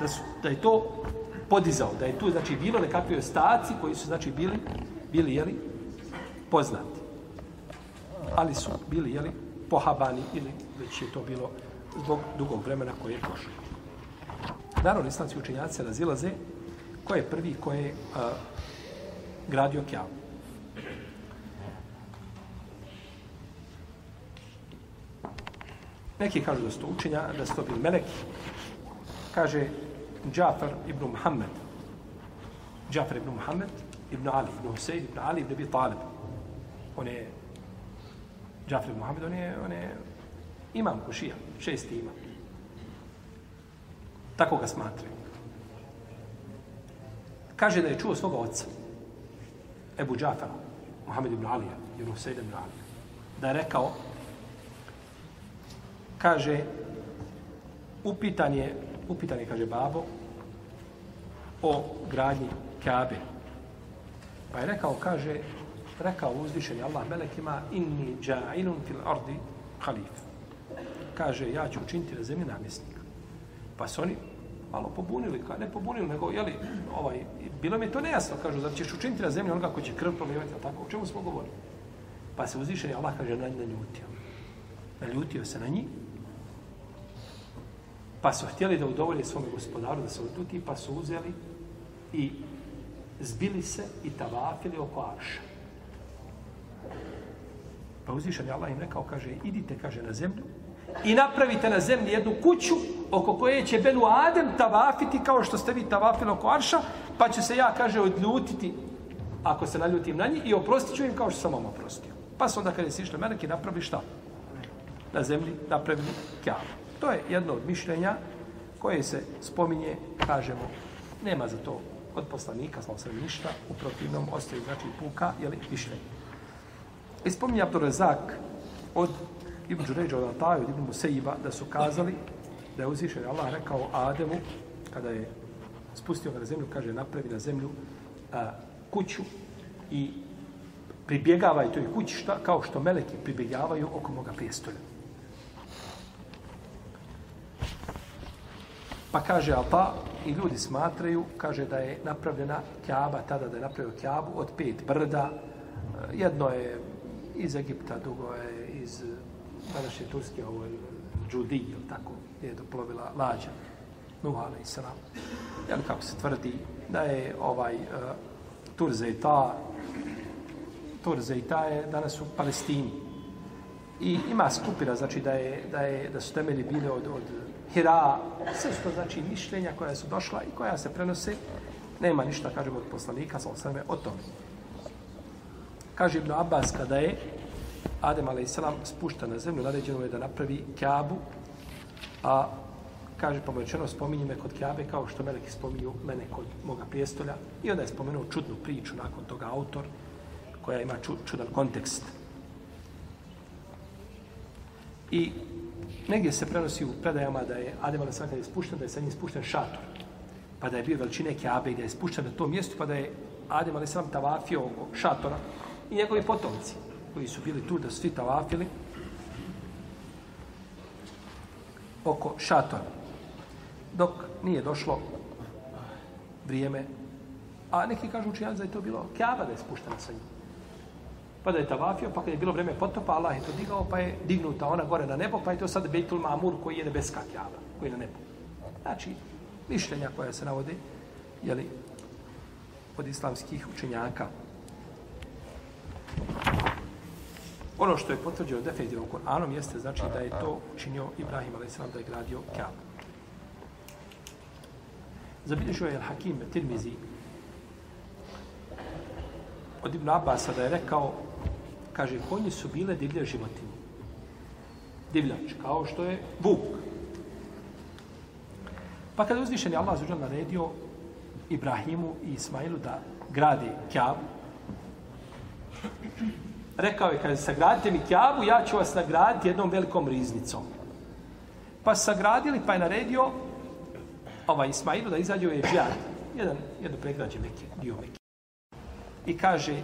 da, su, da je to podizao, da je tu znači bilo nekakvi ostaci koji su znači bili, bili jeli, poznati. Ali su bili jeli, pohabani ili već je to bilo zbog dugog vremena koje je prošlo. Naravno, islamski učenjaci razilaze ko je prvi ko je a, gradio Kjavu. Neki kažu da su to učenja, da su to bili meleki. Kaže Džafar ibn Muhammed. Džafar ibn Muhammed, ibn Ali, ibn Husein, ibn Ali, ibn Abi Talib. On je Džafar ibn Muhammed, on je, on je imam kušija, šesti imam. Tako ga smatraju. Kaže da je čuo svoga oca, Ebu Džafara, Muhammed ibn Alija, ibn Husein ibn Alija, da je rekao, kaže, upitan je, upitan je, kaže babo, o gradnji Kabe. Pa je rekao, kaže, rekao uzvišeni Allah melekima, inni dža'inun fil ardi halif. Kaže, ja ću učiniti na zemlji namjesnika. Pa su oni malo pobunili, ka, ne pobunili, nego, jeli, ovaj, bilo mi je to nejasno, kažu, zar ćeš učiniti na zemlji onoga ko će krv prolivati, tako, o čemu smo govorili? Pa se uzvišeni Allah, kaže, na njih naljutio. Naljutio se na njih, Pa su htjeli da udovolje svome gospodaru, da se odljuti, pa su uzeli i zbili se i tavafili oko arša. Pa uzvišan je Allah im rekao, kaže, idite, kaže, na zemlju i napravite na zemlji jednu kuću oko koje će Benu Adem tavafiti kao što ste vi tavafili oko arša, pa će se ja, kaže, odljutiti ako se naljutim na njih i oprostit ću im kao što sam vam oprostio. Pa su onda kada je sišli meleki napravili šta? Na zemlji napravili kjavu. To je jedno od mišljenja koje se spominje, kažemo, nema za to od poslanika, slavo se ništa, u protivnom ostaju, znači, puka, jeli, mišljenje. I spominje Abdurazak od Ibn Đuređa od Ataju, od Ibn Museiba, da su kazali da je uzvišen Allah rekao Ademu, kada je spustio ga na zemlju, kaže, napravi na zemlju a, kuću i pribjegavaj toj kući šta, kao što meleki pribjegavaju oko moga prijestolja. Pa kaže Alta i ljudi smatraju, kaže da je napravljena Kjaba, tada da je napravio Kjabu od pet brda. Jedno je iz Egipta, drugo je iz eh, današnje Turske, ovo je Džudi, ili tako, gdje je doplovila lađa. Nuh, i sram. Jel, kako se tvrdi, da je ovaj eh, uh, Turzejta, Turzejta je danas u Palestini. I ima skupina, znači da, je, da, je, da su temelji bile od, od Hira, sve što znači mišljenja koja su došla i koja se prenose. Nema ništa, kažemo, od poslanika, sa osvrame, o tome. Kaže Ibn Abbas, kada je Adem a.s. spušta na zemlju, naređeno je da napravi kjabu, a kaže, pa rečeno, spominje me kod kjabe, kao što meleki spominju mene kod moga prijestolja. I onda je spomenuo čudnu priču nakon toga autor, koja ima čudan kontekst. I negdje se prenosi u predajama da je Adem a.s. kada je spušten, da je sa njim spušten šator. Pa da je bio veličine Kjabe i da je spušten na to mjesto, pa da je Adem a.s. tavafio oko šatora i njegovi potomci koji su bili tu da svi tavafili oko šatora. Dok nije došlo vrijeme, a neki kažu učinjaci da je to bilo Kjaba da je spuštena sa njim. Pa da je tavafio, pa kad je bilo vreme potopa, Allah je to digao, pa je dignuta ona gore na nebo, pa je to sad Bejtul Mamur koji je nebeska kjava, koji je na nebu. Znači, mišljenja koja se navode, jeli, od islamskih učenjaka. Ono što je potvrđeno definitivno Kur'anom jeste znači da je to učinio Ibrahim a.s. da je gradio Kaabu. Zabilježio je Al-Hakim Tirmizi od Ibn Abbas da je rekao, kaže, konje su bile divlje životinje. Divljač, kao što je vuk. Pa kada je uzvišen je Allah zađer naredio Ibrahimu i Ismailu da gradi Kjabu, rekao je, kaže, sagradite mi kjavu, ja ću vas nagraditi jednom velikom riznicom. Pa sagradili, pa je naredio ovaj Ismailu da izađe je Ežijad, jedan, jedno pregrađe Mekke, dio Mekke. I kaže,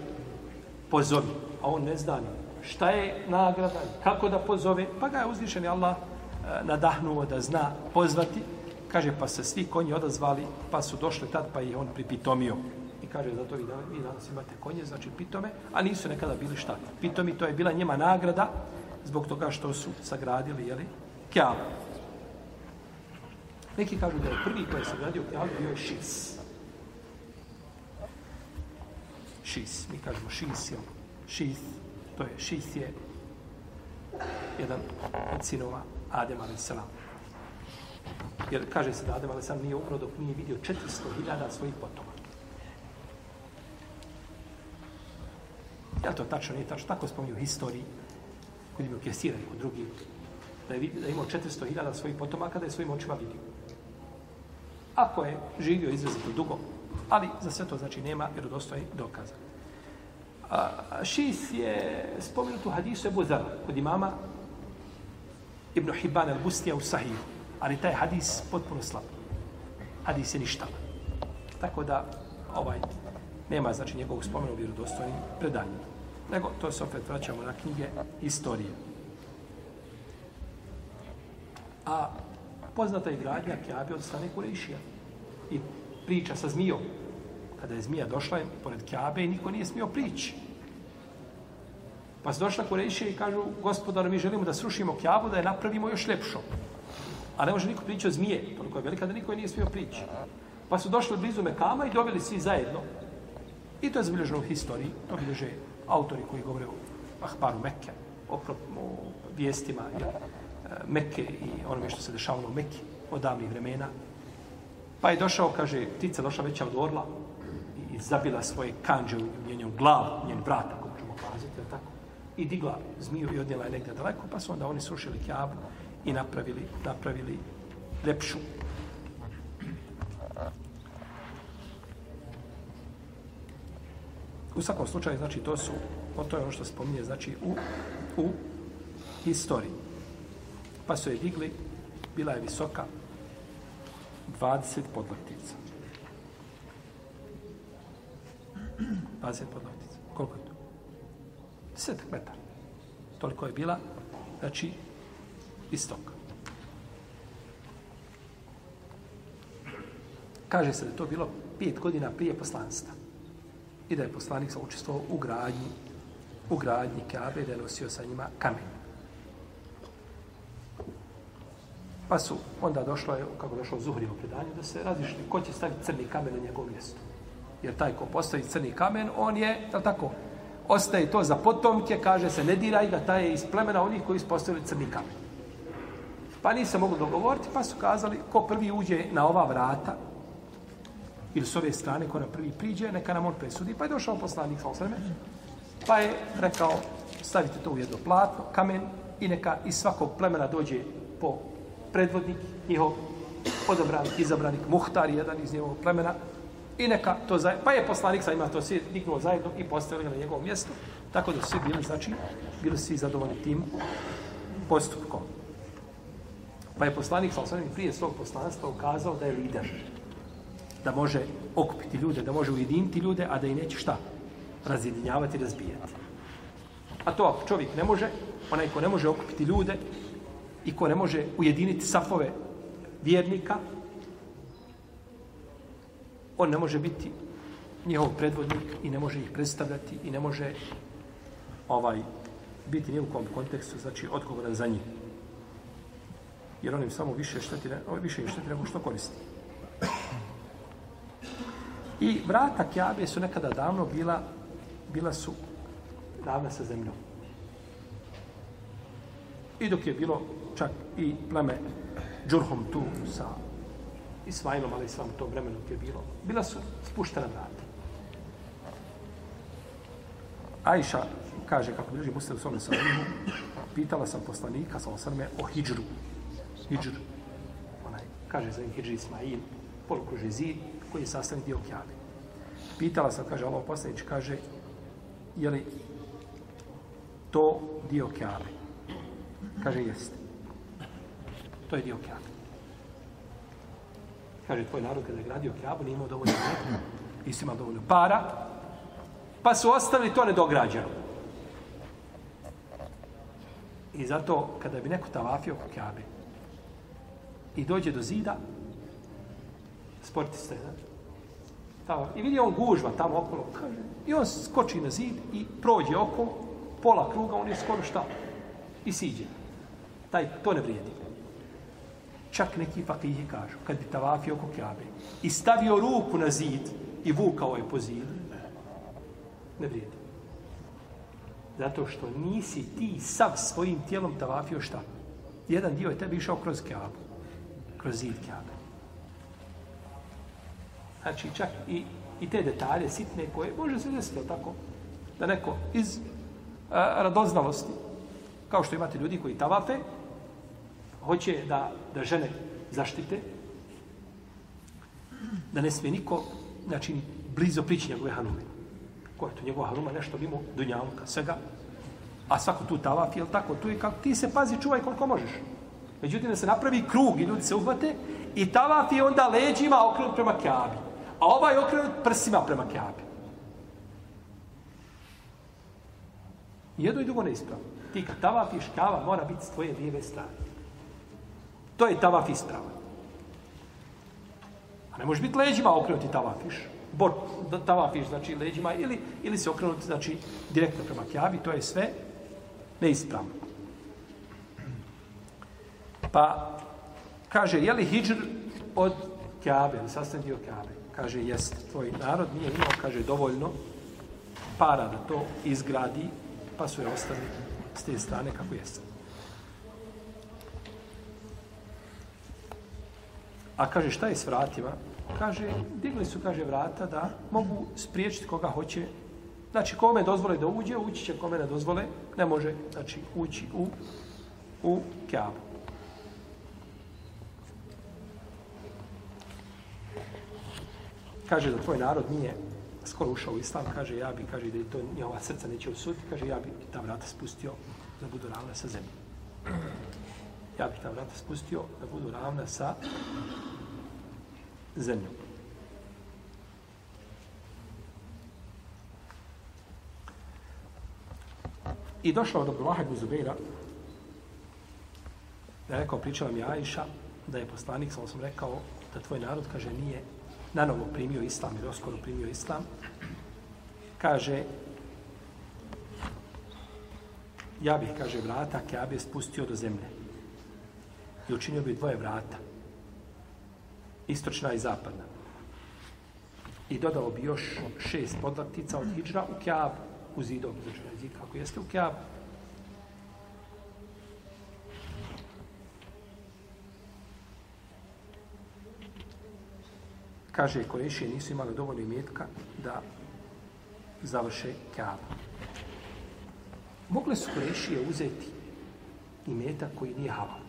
pozovi, a on ne zna ni šta je nagrada, kako da pozove, pa ga je uzvišeni Allah e, nadahnuo da zna pozvati, kaže, pa se svi konji odazvali, pa su došli tad, pa je on pripitomio. I kaže, zato vi, dan, vi danas imate konje, znači pitome, a nisu nekada bili šta. Pitomi, to je bila njema nagrada, zbog toga što su sagradili, jeli, kjavu. Neki kažu da je prvi koji je sagradio kjavu bio je šis. Šis, mi kažemo šis, jel? Šis, to je, šis je jedan od sinova Adema a.s. Jer kaže se da Adem a.s. nije umro dok nije vidio 400.000 svojih potoma. Ja to tačno nije tačno, tako spominju u historiji, kod imaju Kesira i kod drugih, da je, da je imao 400.000 svojih potomaka, da je svojim očima vidio. Ako je živio izrazito dugo, ali za sve to znači nema vjerodostojnih dokaza. A, šis je spomenut u hadisu Ebu Zara, kod imama Ibn Hibban al-Bustija u Sahiju, ali taj hadis potpuno slab. Hadis je ništa. Tako da, ovaj, nema znači njegovog spomenu u vjerodostojnim predanjima. Nego, to se opet vraćamo na knjige istorije. A poznata je gradnja Kjabe od strane Kurešija. I priča sa zmijom. Kada je zmija došla pored Kjabe i niko nije smio prići. Pa su došla Kurešija i kažu, gospodar, mi želimo da srušimo Kjabu, da je napravimo još ljepšo. A ne može niko prići o zmije, toliko je velika da niko nije smio prići. Pa su došli blizu Mekama i dobili svi zajedno. I to je zabilježeno u historiji, to bilježe autori koji govore o Ahbaru Mekke, o, o vijestima ja, e, Mekke i onome što se dešavalo u Mekke od davnih vremena. Pa je došao, kaže, ptica došla veća od orla i zabila svoje kanđe u njenom glavu, njen vrat, ako možemo kazati, tako. I digla zmiju i odnijela je negdje daleko, pa su onda oni srušili kjabu i napravili, napravili lepšu. U svakom slučaju, znači, to su, to je ono što spominje, znači, u, u historiji. Pa su je digli, bila je visoka 20 podlaktica. 20 podlaktica. Koliko je to? 10 metara. Toliko je bila, znači, istok. Kaže se da to bilo pet godina prije poslanstva. I da je poslanik sa učestvovao u gradnji, u gradnji Kabe, da je nosio sa njima kamen. Pa su onda došlo, je, kako došlo Zuhri u predanju, da se razišli ko će staviti crni kamen na njegov mjesto. Jer taj ko postavi crni kamen, on je, je tako, ostaje to za potomke, kaže se, ne diraj ga, taj je iz plemena onih koji su postavili crni kamen. Pa nisu se mogli dogovoriti, pa su kazali, ko prvi uđe na ova vrata, ili s ove strane, ko na prvi priđe, neka nam on presudi. Pa je došao poslanik sa osreme, pa je rekao, stavite to u jedno platno, kamen, i neka iz svakog plemena dođe po predvodnik, njihov odabranik, izabranik, muhtar, jedan iz njegovog plemena, i neka to zajedno, pa je poslanik sa ima to svi dignuo zajedno i postavili na njegovo mjesto, tako da su svi bili, znači, bili svi zadovoljni tim postupkom. Pa je poslanik sa osnovim prije svog poslanstva ukazao da je lider, da može okupiti ljude, da može ujediniti ljude, a da i neće šta? Razjedinjavati i razbijati. A to ako čovjek ne može, onaj ko ne može okupiti ljude, i ko ne može ujediniti safove vjernika, on ne može biti njihov predvodnik i ne može ih predstavljati i ne može ovaj biti ni u kom kontekstu, znači odgovoran za njih. Jer on im samo više šteti, više im šteti nego što koristi. I vrata Kjabe su nekada davno bila, bila su ravna sa zemljom. I dok je bilo čak i pleme Džurhom tu sa Ismailom, ali islam u tom vremenu je bilo, bila su spuštena vrata. Ajša kaže, kako bliži muslim u svome sahihu, pitala sam poslanika, sa osrme, o hijđru. Hijđr. Onaj, kaže za hijđri Ismail, polukruži zid, koji je sastavni dio kjabe. Pitala sam, kaže, Allah poslanić, kaže, je li to dio kjabe? Kaže, jeste. To je dio kjabe. Kaže, tvoj narod kada je gradio kjabu, nije imao dovoljno neka, nisi imao dovoljno para, pa su ostavili to nedograđeno. I zato, kada bi neko tavafio oko kjabe i dođe do zida, sportista je, znači, tamo, i vidi on gužva tamo okolo, kaže, i on skoči na zid i prođe oko, pola kruga, on je skoro šta? I siđe. Taj, to ne vrijedi. Čak neki fakihi kažu, kad bi tavafio oko kjabe i stavio ruku na zid i vukao je po zidu, ne vrijedi. Zato što nisi ti sav svojim tijelom tavafio šta? Jedan dio je tebi išao kroz kjabu. Kroz zid kjabe. Znači, čak i, i te detalje sitne koje može se desiti, tako? Da neko iz a, radoznalosti, kao što imate ljudi koji tavafe, hoće da, da žene zaštite, da ne smije niko, znači, blizo prići njegove hanume. Ko je to njegova hanuma, nešto mimo dunjavka, svega. A svako tu tavaf, jel tako? Tu je kako ti se pazi, čuvaj koliko možeš. Međutim, da se napravi krug i ljudi se uhvate i tavaf je onda leđima okrenut prema kjabi. A ovaj okrenut prsima prema kjabi. Jedno i drugo neispravo. Ti kad tavafiš, kjava mora biti s tvoje lijeve strane. To je tavaf ispravan. A ne može biti leđima okrenuti tavafiš. Bor, tavafiš, znači leđima, ili, ili se okrenuti znači, direktno prema kjabi, to je sve neispravno. Pa, kaže, je li hijđr od kjabe, ili sastavni dio kjabe? Kaže, jest, tvoj narod nije imao, kaže, dovoljno para da to izgradi, pa su je ostali s te strane kako jeste. A kaže, šta je s vratima? Kaže, digli su, kaže, vrata da mogu spriječiti koga hoće. Znači, kome dozvole da uđe, ući će kome ne dozvole, ne može, znači, ući u, u kjabu. Kaže da tvoj narod nije skoro ušao u islam, kaže, ja bi, kaže, da je to njihova srca neće osuditi, kaže, ja bi ta vrata spustio da budu ravne sa zemljom. Ja bih ta vrata spustio da budu ravna sa zemljom. I došla od Abdullaha ibn Zubeira, da je rekao, pričala mi Ajša, da je poslanik, sam sam rekao, da tvoj narod, kaže, nije na novo primio islam, jer oskoro primio islam, kaže, ja bih, kaže, vrata Keabe spustio do zemlje i učinio bi dvoje vrata istočna i zapadna. I dodao bi još šest podlaktica od hijđra u Kjab, u zidom, znači zid kako jeste u Kjab. Kaže, Korešije nisu imali dovoljno imetka da završe Kjab. Mogle su Korešije uzeti imetak koji nije halal.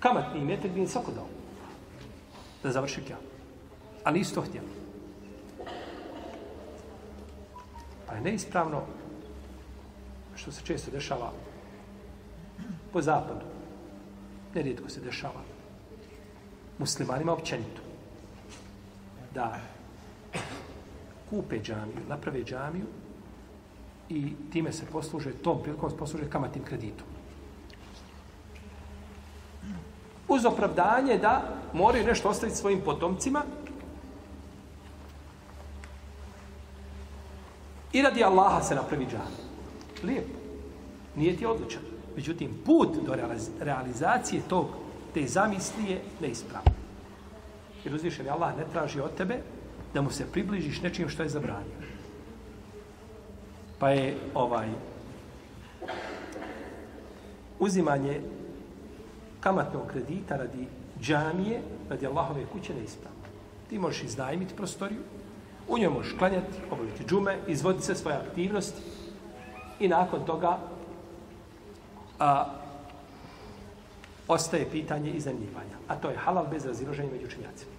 Kamatni imetak bi im svako dao da završi kjab. Ali isto htjeli. Pa je neispravno što se često dešava po zapadu. Nerijetko se dešava muslimanima općenito. Da kupe džamiju, naprave džamiju i time se posluže, tom prilikom se posluže kamatnim kreditom. Uz opravdanje da moraju nešto ostaviti svojim potomcima i radi Allaha se napravi džan. Lijepo. Nije ti odličan. Međutim, put do realizacije tog, te zamisli je neispravno. Jer uzvišen Allah ne traži od tebe da mu se približiš nečim što je zabranio. Pa je ovaj uzimanje kamatnog kredita radi džamije, radi Allahove kuće neispravno. Ti možeš iznajmiti prostoriju, u njoj možeš klanjati, obaviti džume, izvoditi se svoje aktivnosti i nakon toga a, ostaje pitanje iznajmljivanja. A to je halal bez raziloženja među učenjacima.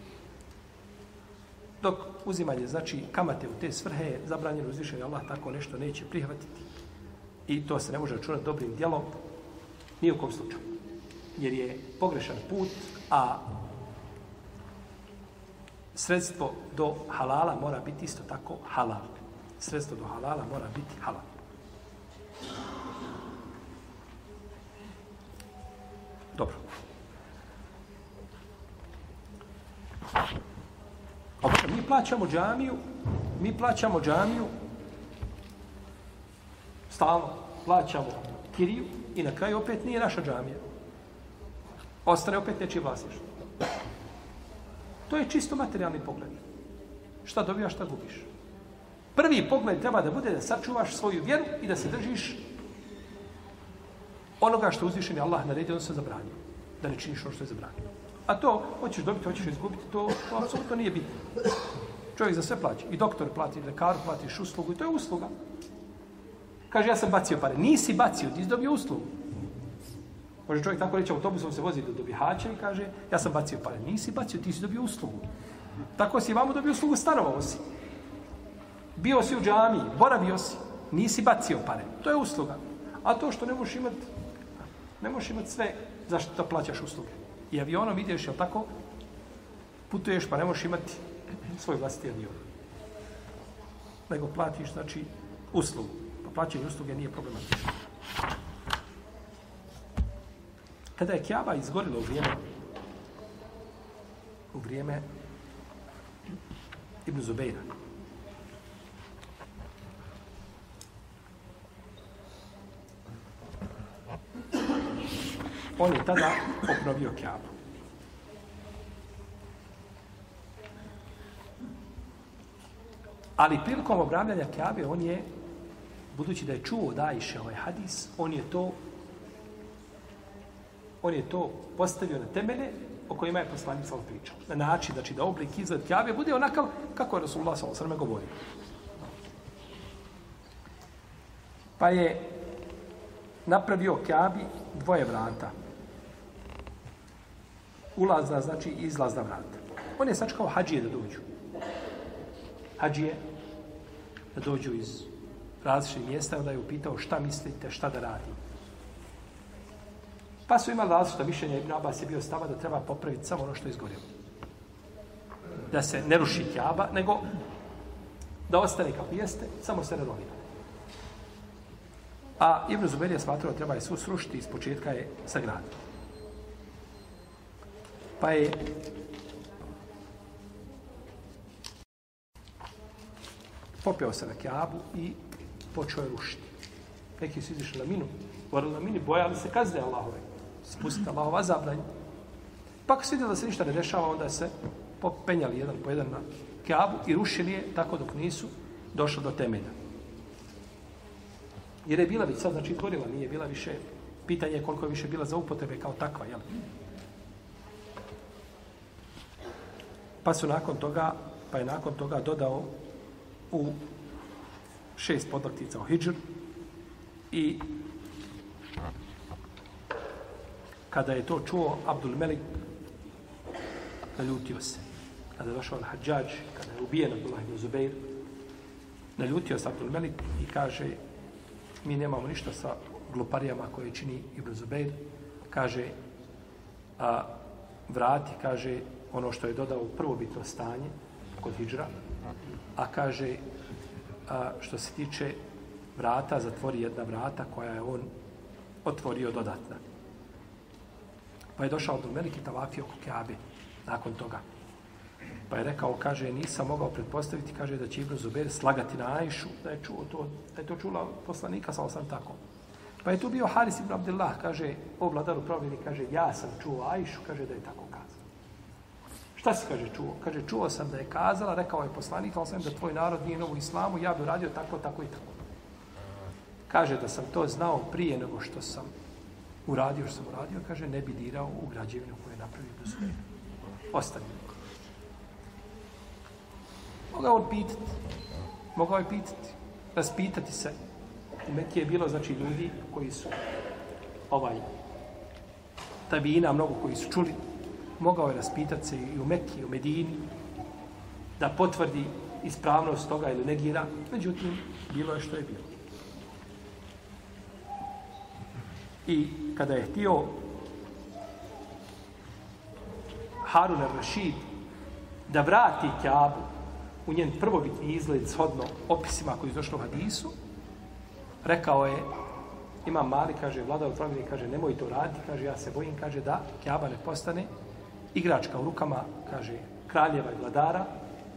Dok uzimanje, znači kamate u te svrhe je zabranjeno uzvišenje, Allah tako nešto neće prihvatiti. I to se ne može računati dobrim dijelom ni u kom slučaju. Jer je pogrešan put, a sredstvo do halala mora biti isto tako halal. Sredstvo do halala mora biti halal. Dobro. Opće, mi plaćamo džamiju, mi plaćamo džamiju, stalno plaćamo kiriju i na kraju opet nije naša džamija. Ostane opet nečije vlasništvo. To je čisto materijalni pogled. Šta dobijaš, šta gubiš. Prvi pogled treba da bude da sačuvaš svoju vjeru i da se držiš onoga što uzvišen je Allah naredio, on se zabranio. Da ne činiš ono što je zabranio. A to, hoćeš dobiti, hoćeš izgubiti, to, to apsolutno nije bitno. Čovjek za sve plaća. I doktor plati, lekaru platiš uslugu i to je usluga. Kaže, ja sam bacio pare. Nisi bacio, ti si dobio uslugu. Može čovjek tako reći, autobusom se vozi do, do Bihaća i kaže, ja sam bacio pare. Nisi bacio, ti si dobio uslugu. Tako si vamo dobio uslugu, stanovao si. Bio si u džami, boravio si, nisi bacio pare. To je usluga. A to što ne možeš imati, ne možeš imati sve zašto da plaćaš usluge. I avionom ideš, jel tako, putuješ pa ne možeš imati svoj vlastiti avion. Nego platiš, znači, uslugu. Pa plaćanje usluge nije problematično. Kada je Kjaba izgorila u vrijeme u vrijeme Ibn Zubeira. On je tada obnovio Kjabu. Ali prilikom obravljanja Kjabe, on je, budući da je čuo da iše ovaj hadis, on je to on je to postavio na temelje o kojima je poslanik sam pričao. Na način, znači da oblik izgled kjave bude onakav kako je Rasulullah sam sveme govorio. Pa je napravio Kjabi dvoje vrata. Ulazna, znači izlazna vrata. On je sačekao hađije da dođu. Hađije da dođu iz različitih mjesta, onda je upitao šta mislite, šta da radim. Pa su imali različita mišljenja, Ibn Abbas je bio stava da treba popraviti samo ono što je izgorilo. Da se ne ruši kjaba, nego da ostane kako jeste, samo se renovira. A Ibn Zubair je smatrao da treba je svu srušiti iz početka je sagraditi. Pa je popeo se na kjabu i počeo je rušiti. Neki su izišli na minu, govorili na mini, bojali se kazne Allahove spustiti Allahova zabranja. Pa ako se vidjeli da se ništa ne dešava, onda se popenjali jedan po jedan na Kaabu i rušili je tako dok nisu došli do temelja. Jer je bila već sad, znači, tvorila, nije bila više, pitanje koliko je više bila za upotrebe kao takva, jel? Pa su nakon toga, pa je nakon toga dodao u šest podlaktica o hijđr i kada je to čuo Abdul Melik, naljutio se. Kada je došao Al-Hadžađ, kada je ubijen Abdullah ibn Zubeir, naljutio se Abdul Melik i kaže, mi nemamo ništa sa gluparijama koje čini Ibn Zubeir, kaže, a, vrati, kaže, ono što je dodao u prvobitno stanje kod Hidžra, a kaže, a, što se tiče vrata, zatvori jedna vrata koja je on otvorio dodatna. Pa je došao do veliki tavafio oko Keabe nakon toga. Pa je rekao, kaže, nisam mogao pretpostaviti, kaže, da će Ibn Zubair slagati na Ajšu, da je, čuo to, da je to čula poslanika, samo sam tako. Pa je tu bio Haris ibn Abdullah, kaže, o vladaru provjeri, kaže, ja sam čuo Ajšu, kaže, da je tako kazao. Šta si, kaže, čuo? Kaže, čuo sam da je kazala, rekao je poslanik, ali sam da tvoj narod nije novu islamu, ja bi radio tako, tako i tako. Kaže da sam to znao prije nego što sam uradio što sam uradio, kaže ne bi dirao u građevinu koju je napravio do svoje. Ostavio. Mogao on pitati. Mogao je pitati. Raspitati se. U Mekije je bilo, znači, ljudi koji su ovaj tabina, mnogo koji su čuli, mogao je raspitati se i u Mekiji, u Medini, da potvrdi ispravnost toga ili negira. Međutim, bilo je što je bilo. I kada je htio Harun al-Rashid da vrati Kjabu u njen prvobitni izgled shodno opisima koji su u hadisu, rekao je, ima mali, kaže, vlada u tromini, kaže, nemoj to raditi, kaže, ja se bojim, kaže, da Kjaba ne postane igračka u rukama, kaže, kraljeva i vladara,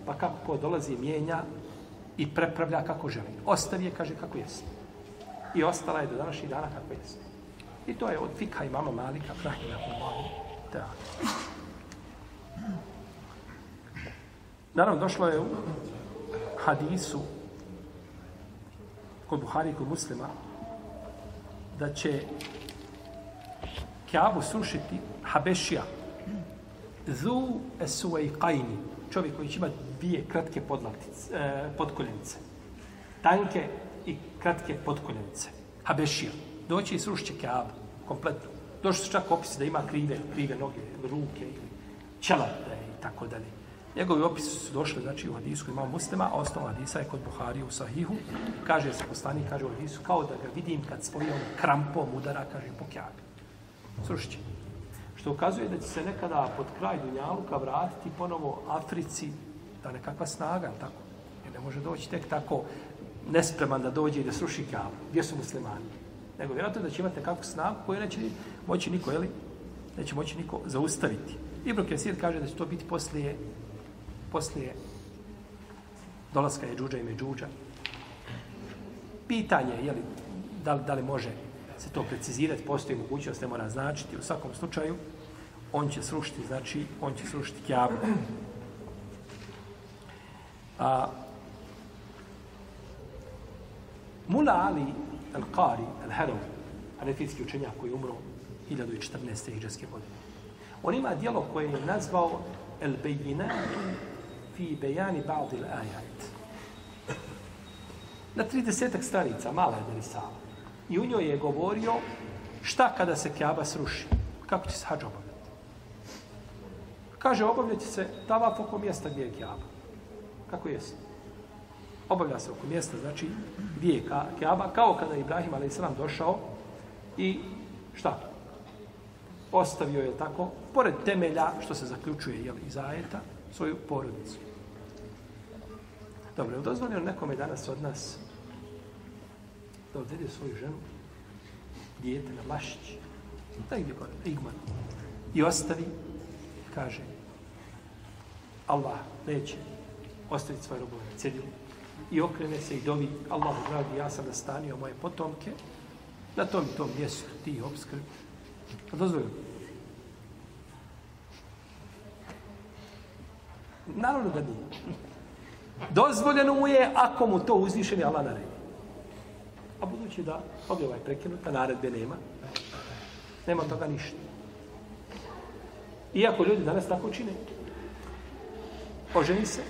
pa kako ko dolazi, mijenja i prepravlja kako želi. Ostavi je, kaže, kako jeste. I ostala je do današnjih dana kako jeste. I to je od fika imama Malika, rahimahullahu Da. Naravno, došlo je u hadisu kod Buhari i kod muslima da će Kjabu srušiti Habešija zu esuej kajni čovjek koji će imati dvije kratke podlaktice, eh, podkoljenice. Tanke i kratke podkoljenice. Habešija. Doći i srušit Kjabu kompletno. Došli su čak opisi da ima krive, krive noge, ruke, ćelate i tako dalje. Njegovi opisi su došli, znači, u hadisu imamo muslima, a osnova hadisa je kod Buhari u Sahihu. Kaže se poslanik, kaže u hadisu, kao da ga vidim kad svojom krampom udara, kaže, po kjabi. Srušće. Što ukazuje da će se nekada pod kraj Dunjaluka vratiti ponovo Africi, da nekakva snaga, tako? Jer ne može doći tek tako nespreman da dođe i da sruši kjabu. Gdje su muslimani? Nego vjerojatno da će imati nekakvu snagu koju neće moći niko, jeli? Neće moći niko zaustaviti. Ibn Kesir kaže da će to biti poslije poslije dolaska je džuđa i međuđa. Pitanje je li, da, li, da li može se to precizirati, postoji mogućnost, ne mora značiti. U svakom slučaju, on će srušiti, znači, on će srušiti kjavu. A, Mula Ali al-Qari, al-Harawi, anefijski učenjak koji je umro 1014. hijđarske godine. On ima dijelo koje je nazvao El-Bejinatu fi bejani ba'di l-ajat. Na 30 stranica, mala je delisala. I u njoj je govorio šta kada se Kjaba sruši. Kako će se hađ obavljati? Kaže, obavljati se tavaf oko mjesta gdje je Kjaba. Kako jeste? Obavlja se oko mjesta, znači gdje je Kaaba, kao kada je Ibrahim a.s. došao i šta? Ostavio je tako, pored temelja, što se zaključuje jel, iz ajeta, svoju porodicu. Dobro, je dozvoljeno nekome danas od nas da odvede svoju ženu, dijete na vlašić, da gdje gore, igman, i ostavi, kaže, Allah neće ostaviti svoje robove na cedilu, i okrene se i dovi, Allahu dragi, ja sam nastanio moje potomke, na tom i tom mjestu ti obskrbi. A dozvoljeno. Naravno da nije. Dozvoljeno mu je ako mu to uzvišeni Allah naredi. A budući da objava je prekinuta, naredbe nema, nema toga ništa. Iako ljudi danas tako čine, oženi se,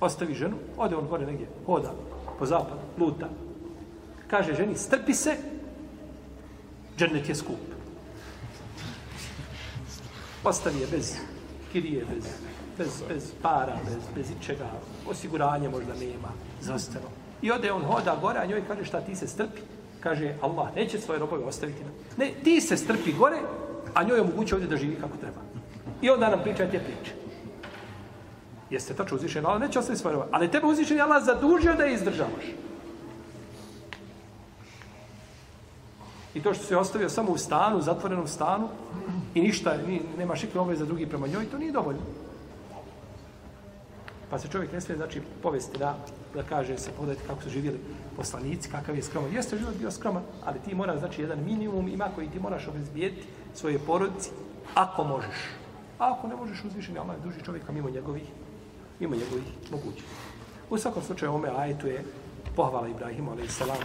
ostavi ženu, ode on gore negdje, hoda po zapadu, luta, kaže ženi, strpi se, džennet je skup. Ostavi je bez kirije, bez bez, bez para, bez, bez ičega, osiguranje možda nema, zastano. I ode on hoda gore, a njoj kaže šta ti se strpi? Kaže, Allah neće svoje robove ostaviti. Ne, ti se strpi gore, a njoj omogući ovdje da živi kako treba. I onda nam priča te priče. Jeste tačno uzvišen, Allah neće ostaviti svoje robove. Ali tebe uzvišen Allah zadužio da je izdržavaš. I to što se ostavio samo u stanu, zatvorenom stanu, i ništa, ni, nemaš ikakve obaveze za drugi prema njoj, to nije dovoljno. Pa se čovjek ne smije, znači, povesti da, da kaže se, pogledajte kako su živjeli poslanici, kakav je skroman. Jeste život bio skroman, ali ti moraš, znači, jedan minimum ima koji ti moraš obezbijeti svoje porodici, ako možeš. A ako ne možeš uzvišen, Allah duži čovjeka mimo njegovih, mimo njegovih mogućnosti. U svakom slučaju, ome ajetu je pohvala Ibrahimu, ali i salam,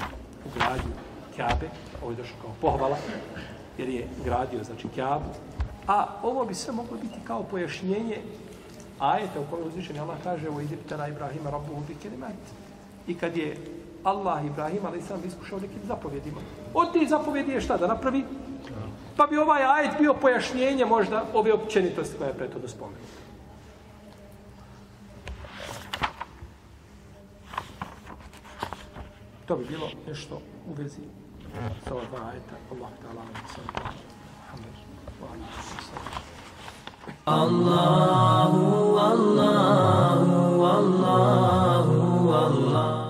u gradnju Kjabe, ovo je došlo kao pohvala, jer je gradio, znači, Kjabu, a ovo bi sve moglo biti kao pojašnjenje ajeta u kojoj uzvišeni Allah kaže o idiptara Ibrahima rabbu ubi kelimat. I kad je Allah Ibrahima, ali sam iskušao nekim zapovjedima. Od tih zapovjedi je šta da napravi? Pa bi ovaj ajet bio pojašnjenje možda ove općenitosti koja je prethodno spomenuta. To bi bilo nešto u vezi sa ova dva ajeta. Allah ta'ala, Allahu, Allahu, Allahu, Allahu.